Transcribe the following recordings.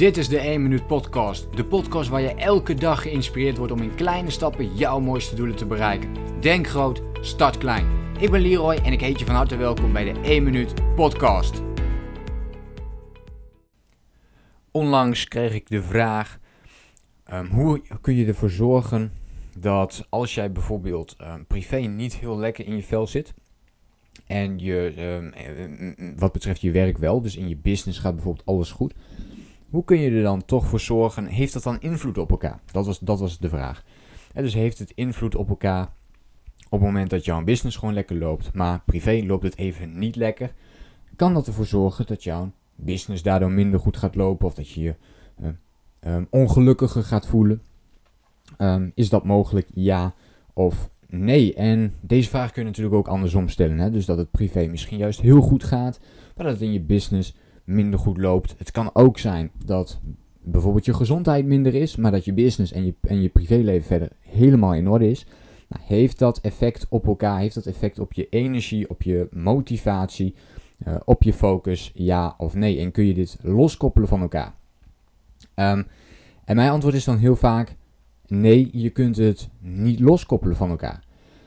Dit is de 1 Minuut Podcast. De podcast waar je elke dag geïnspireerd wordt om in kleine stappen jouw mooiste doelen te bereiken. Denk groot, start klein. Ik ben Leroy en ik heet je van harte welkom bij de 1 Minuut Podcast. Onlangs kreeg ik de vraag: ehm, hoe kun je ervoor zorgen dat als jij bijvoorbeeld um, privé niet heel lekker in je vel zit. En je, um, wat betreft je werk wel, dus in je business gaat bijvoorbeeld alles goed hoe kun je er dan toch voor zorgen? Heeft dat dan invloed op elkaar? Dat was, dat was de vraag. Dus heeft het invloed op elkaar op het moment dat jouw business gewoon lekker loopt, maar privé loopt het even niet lekker? Kan dat ervoor zorgen dat jouw business daardoor minder goed gaat lopen of dat je je uh, ongelukkiger gaat voelen? Um, is dat mogelijk? Ja of nee? En deze vraag kun je natuurlijk ook andersom stellen. Hè? Dus dat het privé misschien juist heel goed gaat, maar dat het in je business minder goed loopt. Het kan ook zijn dat bijvoorbeeld je gezondheid minder is, maar dat je business en je, en je privéleven verder helemaal in orde is. Nou, heeft dat effect op elkaar? Heeft dat effect op je energie, op je motivatie, uh, op je focus? Ja of nee? En kun je dit loskoppelen van elkaar? Um, en mijn antwoord is dan heel vaak: nee, je kunt het niet loskoppelen van elkaar.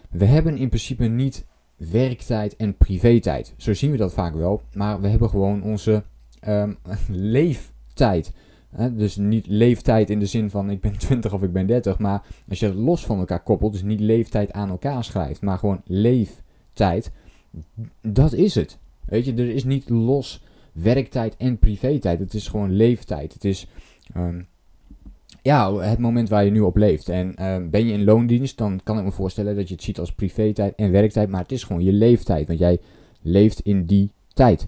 We hebben in principe niet werktijd en privé-tijd. Zo zien we dat vaak wel, maar we hebben gewoon onze um, leeftijd. dus niet leeftijd in de zin van ik ben 20 of ik ben 30, maar als je het los van elkaar koppelt, dus niet leeftijd aan elkaar schrijft, maar gewoon leeftijd, dat is het. Weet je, er is niet los werktijd en privé-tijd. Het is gewoon leeftijd. Het is um, ja, het moment waar je nu op leeft. En um, ben je in loondienst, dan kan ik me voorstellen dat je het ziet als privé-tijd en werktijd, maar het is gewoon je leeftijd, want jij leeft in die tijd.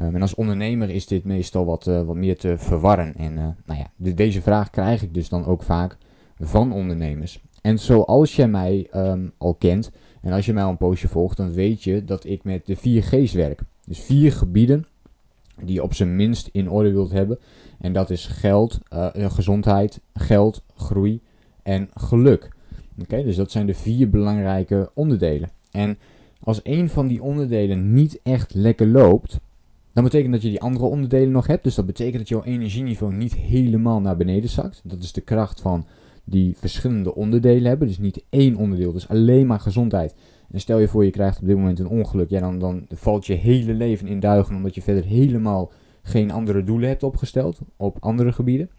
Um, en als ondernemer is dit meestal wat, uh, wat meer te verwarren. En uh, nou ja, de, deze vraag krijg ik dus dan ook vaak van ondernemers. En zoals jij mij um, al kent en als je mij al een poosje volgt, dan weet je dat ik met de 4 G's werk. Dus vier gebieden die je op zijn minst in orde wilt hebben. En dat is geld, uh, gezondheid, geld, groei en geluk. Oké, dus dat zijn de vier belangrijke onderdelen. En als een van die onderdelen niet echt lekker loopt, dan betekent dat je die andere onderdelen nog hebt. Dus dat betekent dat jouw energieniveau niet helemaal naar beneden zakt. Dat is de kracht van die verschillende onderdelen hebben. Dus niet één onderdeel, dus alleen maar gezondheid. En stel je voor je krijgt op dit moment een ongeluk. Ja, dan, dan valt je hele leven in duigen omdat je verder helemaal geen andere doelen hebt opgesteld op andere gebieden.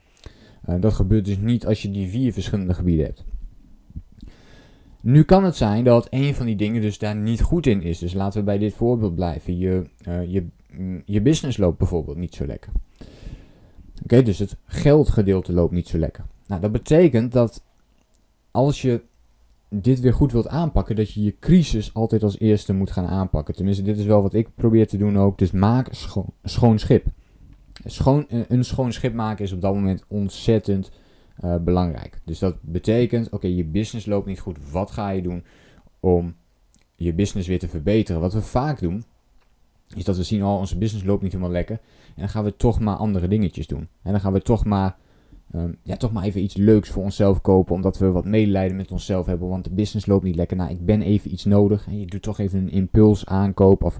Uh, dat gebeurt dus niet als je die vier verschillende gebieden hebt. Nu kan het zijn dat een van die dingen dus daar niet goed in is. Dus laten we bij dit voorbeeld blijven. Je, uh, je je business loopt bijvoorbeeld niet zo lekker. Oké, dus het geldgedeelte loopt niet zo lekker. Nou, dat betekent dat als je dit weer goed wilt aanpakken, dat je je crisis altijd als eerste moet gaan aanpakken. Tenminste, dit is wel wat ik probeer te doen ook. Dus maak scho schoon schip. Schoon, een schoon schip maken is op dat moment ontzettend uh, belangrijk. Dus dat betekent, oké, je business loopt niet goed. Wat ga je doen om je business weer te verbeteren? Wat we vaak doen, is dat we zien, al oh, onze business loopt niet helemaal lekker. En dan gaan we toch maar andere dingetjes doen. En dan gaan we toch maar, um, ja, toch maar even iets leuks voor onszelf kopen. Omdat we wat medelijden met onszelf hebben. Want de business loopt niet lekker. Nou, ik ben even iets nodig. En je doet toch even een impuls aankoop. Of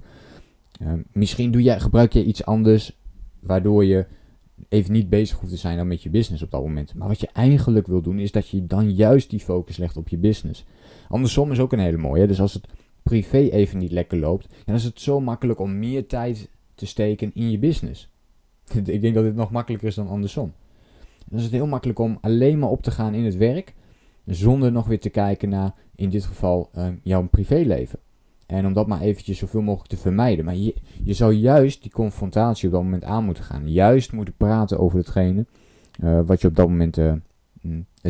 um, misschien doe jij, gebruik je iets anders. Waardoor je even niet bezig hoeft te zijn dan met je business op dat moment. Maar wat je eigenlijk wil doen, is dat je dan juist die focus legt op je business. Andersom is ook een hele mooie. Dus als het privé even niet lekker loopt, dan is het zo makkelijk om meer tijd te steken in je business. Ik denk dat dit nog makkelijker is dan andersom. Dan is het heel makkelijk om alleen maar op te gaan in het werk, zonder nog weer te kijken naar, in dit geval, uh, jouw privéleven. En om dat maar eventjes zoveel mogelijk te vermijden. Maar je, zou juist die confrontatie op dat moment aan moeten gaan. Juist moeten praten over hetgene uh, wat je op dat moment uh,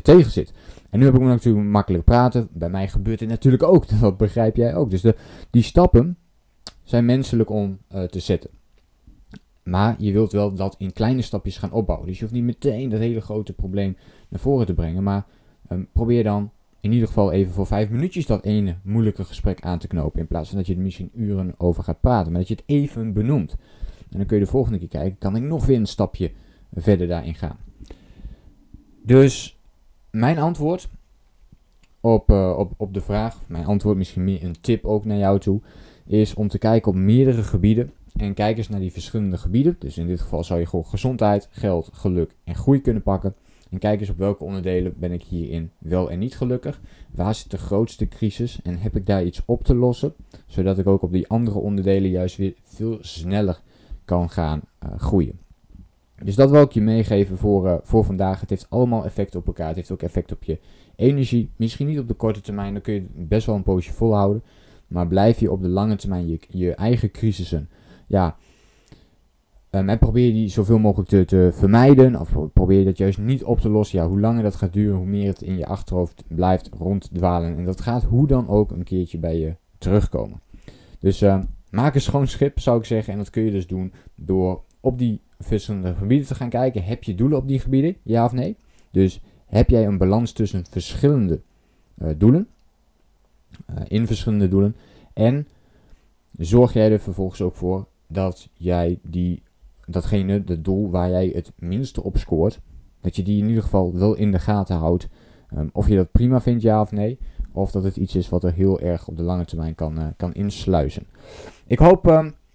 tegen zit. En nu heb ik natuurlijk makkelijk praten. Bij mij gebeurt dit natuurlijk ook. Dat begrijp jij ook. Dus de, die stappen zijn menselijk om uh, te zetten. Maar je wilt wel dat in kleine stapjes gaan opbouwen. Dus je hoeft niet meteen dat hele grote probleem naar voren te brengen. Maar um, probeer dan in ieder geval even voor vijf minuutjes dat ene moeilijke gesprek aan te knopen. In plaats van dat je er misschien uren over gaat praten. Maar dat je het even benoemt. En dan kun je de volgende keer kijken. Kan ik nog weer een stapje verder daarin gaan. Dus mijn antwoord op, uh, op, op de vraag, mijn antwoord misschien meer een tip ook naar jou toe, is om te kijken op meerdere gebieden En kijk eens naar die verschillende gebieden. Dus in dit geval zou je gewoon gezondheid, geld, geluk en groei kunnen pakken. En kijk eens op welke onderdelen ben ik hierin wel en niet gelukkig. Waar zit de grootste crisis en heb ik daar iets op te lossen? Zodat ik ook op die andere onderdelen juist weer veel sneller kan gaan uh, groeien. Dus dat wil ik je meegeven voor, uh, voor vandaag. Het heeft allemaal effect op elkaar. Het heeft ook effect op je energie. Misschien niet op de korte termijn, dan kun je best wel een poosje volhouden. Maar blijf je op de lange termijn je, je eigen crisissen. Ja, um, en probeer die zoveel mogelijk te, te, vermijden. Of probeer je dat juist niet op te lossen. Ja, hoe langer dat gaat duren, hoe meer het in je achterhoofd blijft ronddwalen. En dat gaat hoe dan ook een keertje bij je terugkomen. Dus uh, maak een schoon schip, zou ik zeggen. En dat kun je dus doen door op die verschillende gebieden te gaan kijken. Heb je doelen op die gebieden? Ja of nee? Dus heb jij een balans tussen verschillende uh, doelen? Uh, in verschillende doelen. En zorg jij er vervolgens ook voor dat jij die, datgene, het doel waar jij het minste op scoort, dat je die in ieder geval wel in de gaten houdt. Um, of je dat prima vindt, ja of nee. Of dat het iets is wat er heel erg op de lange termijn kan, uh, kan insluizen. Ik hoop um,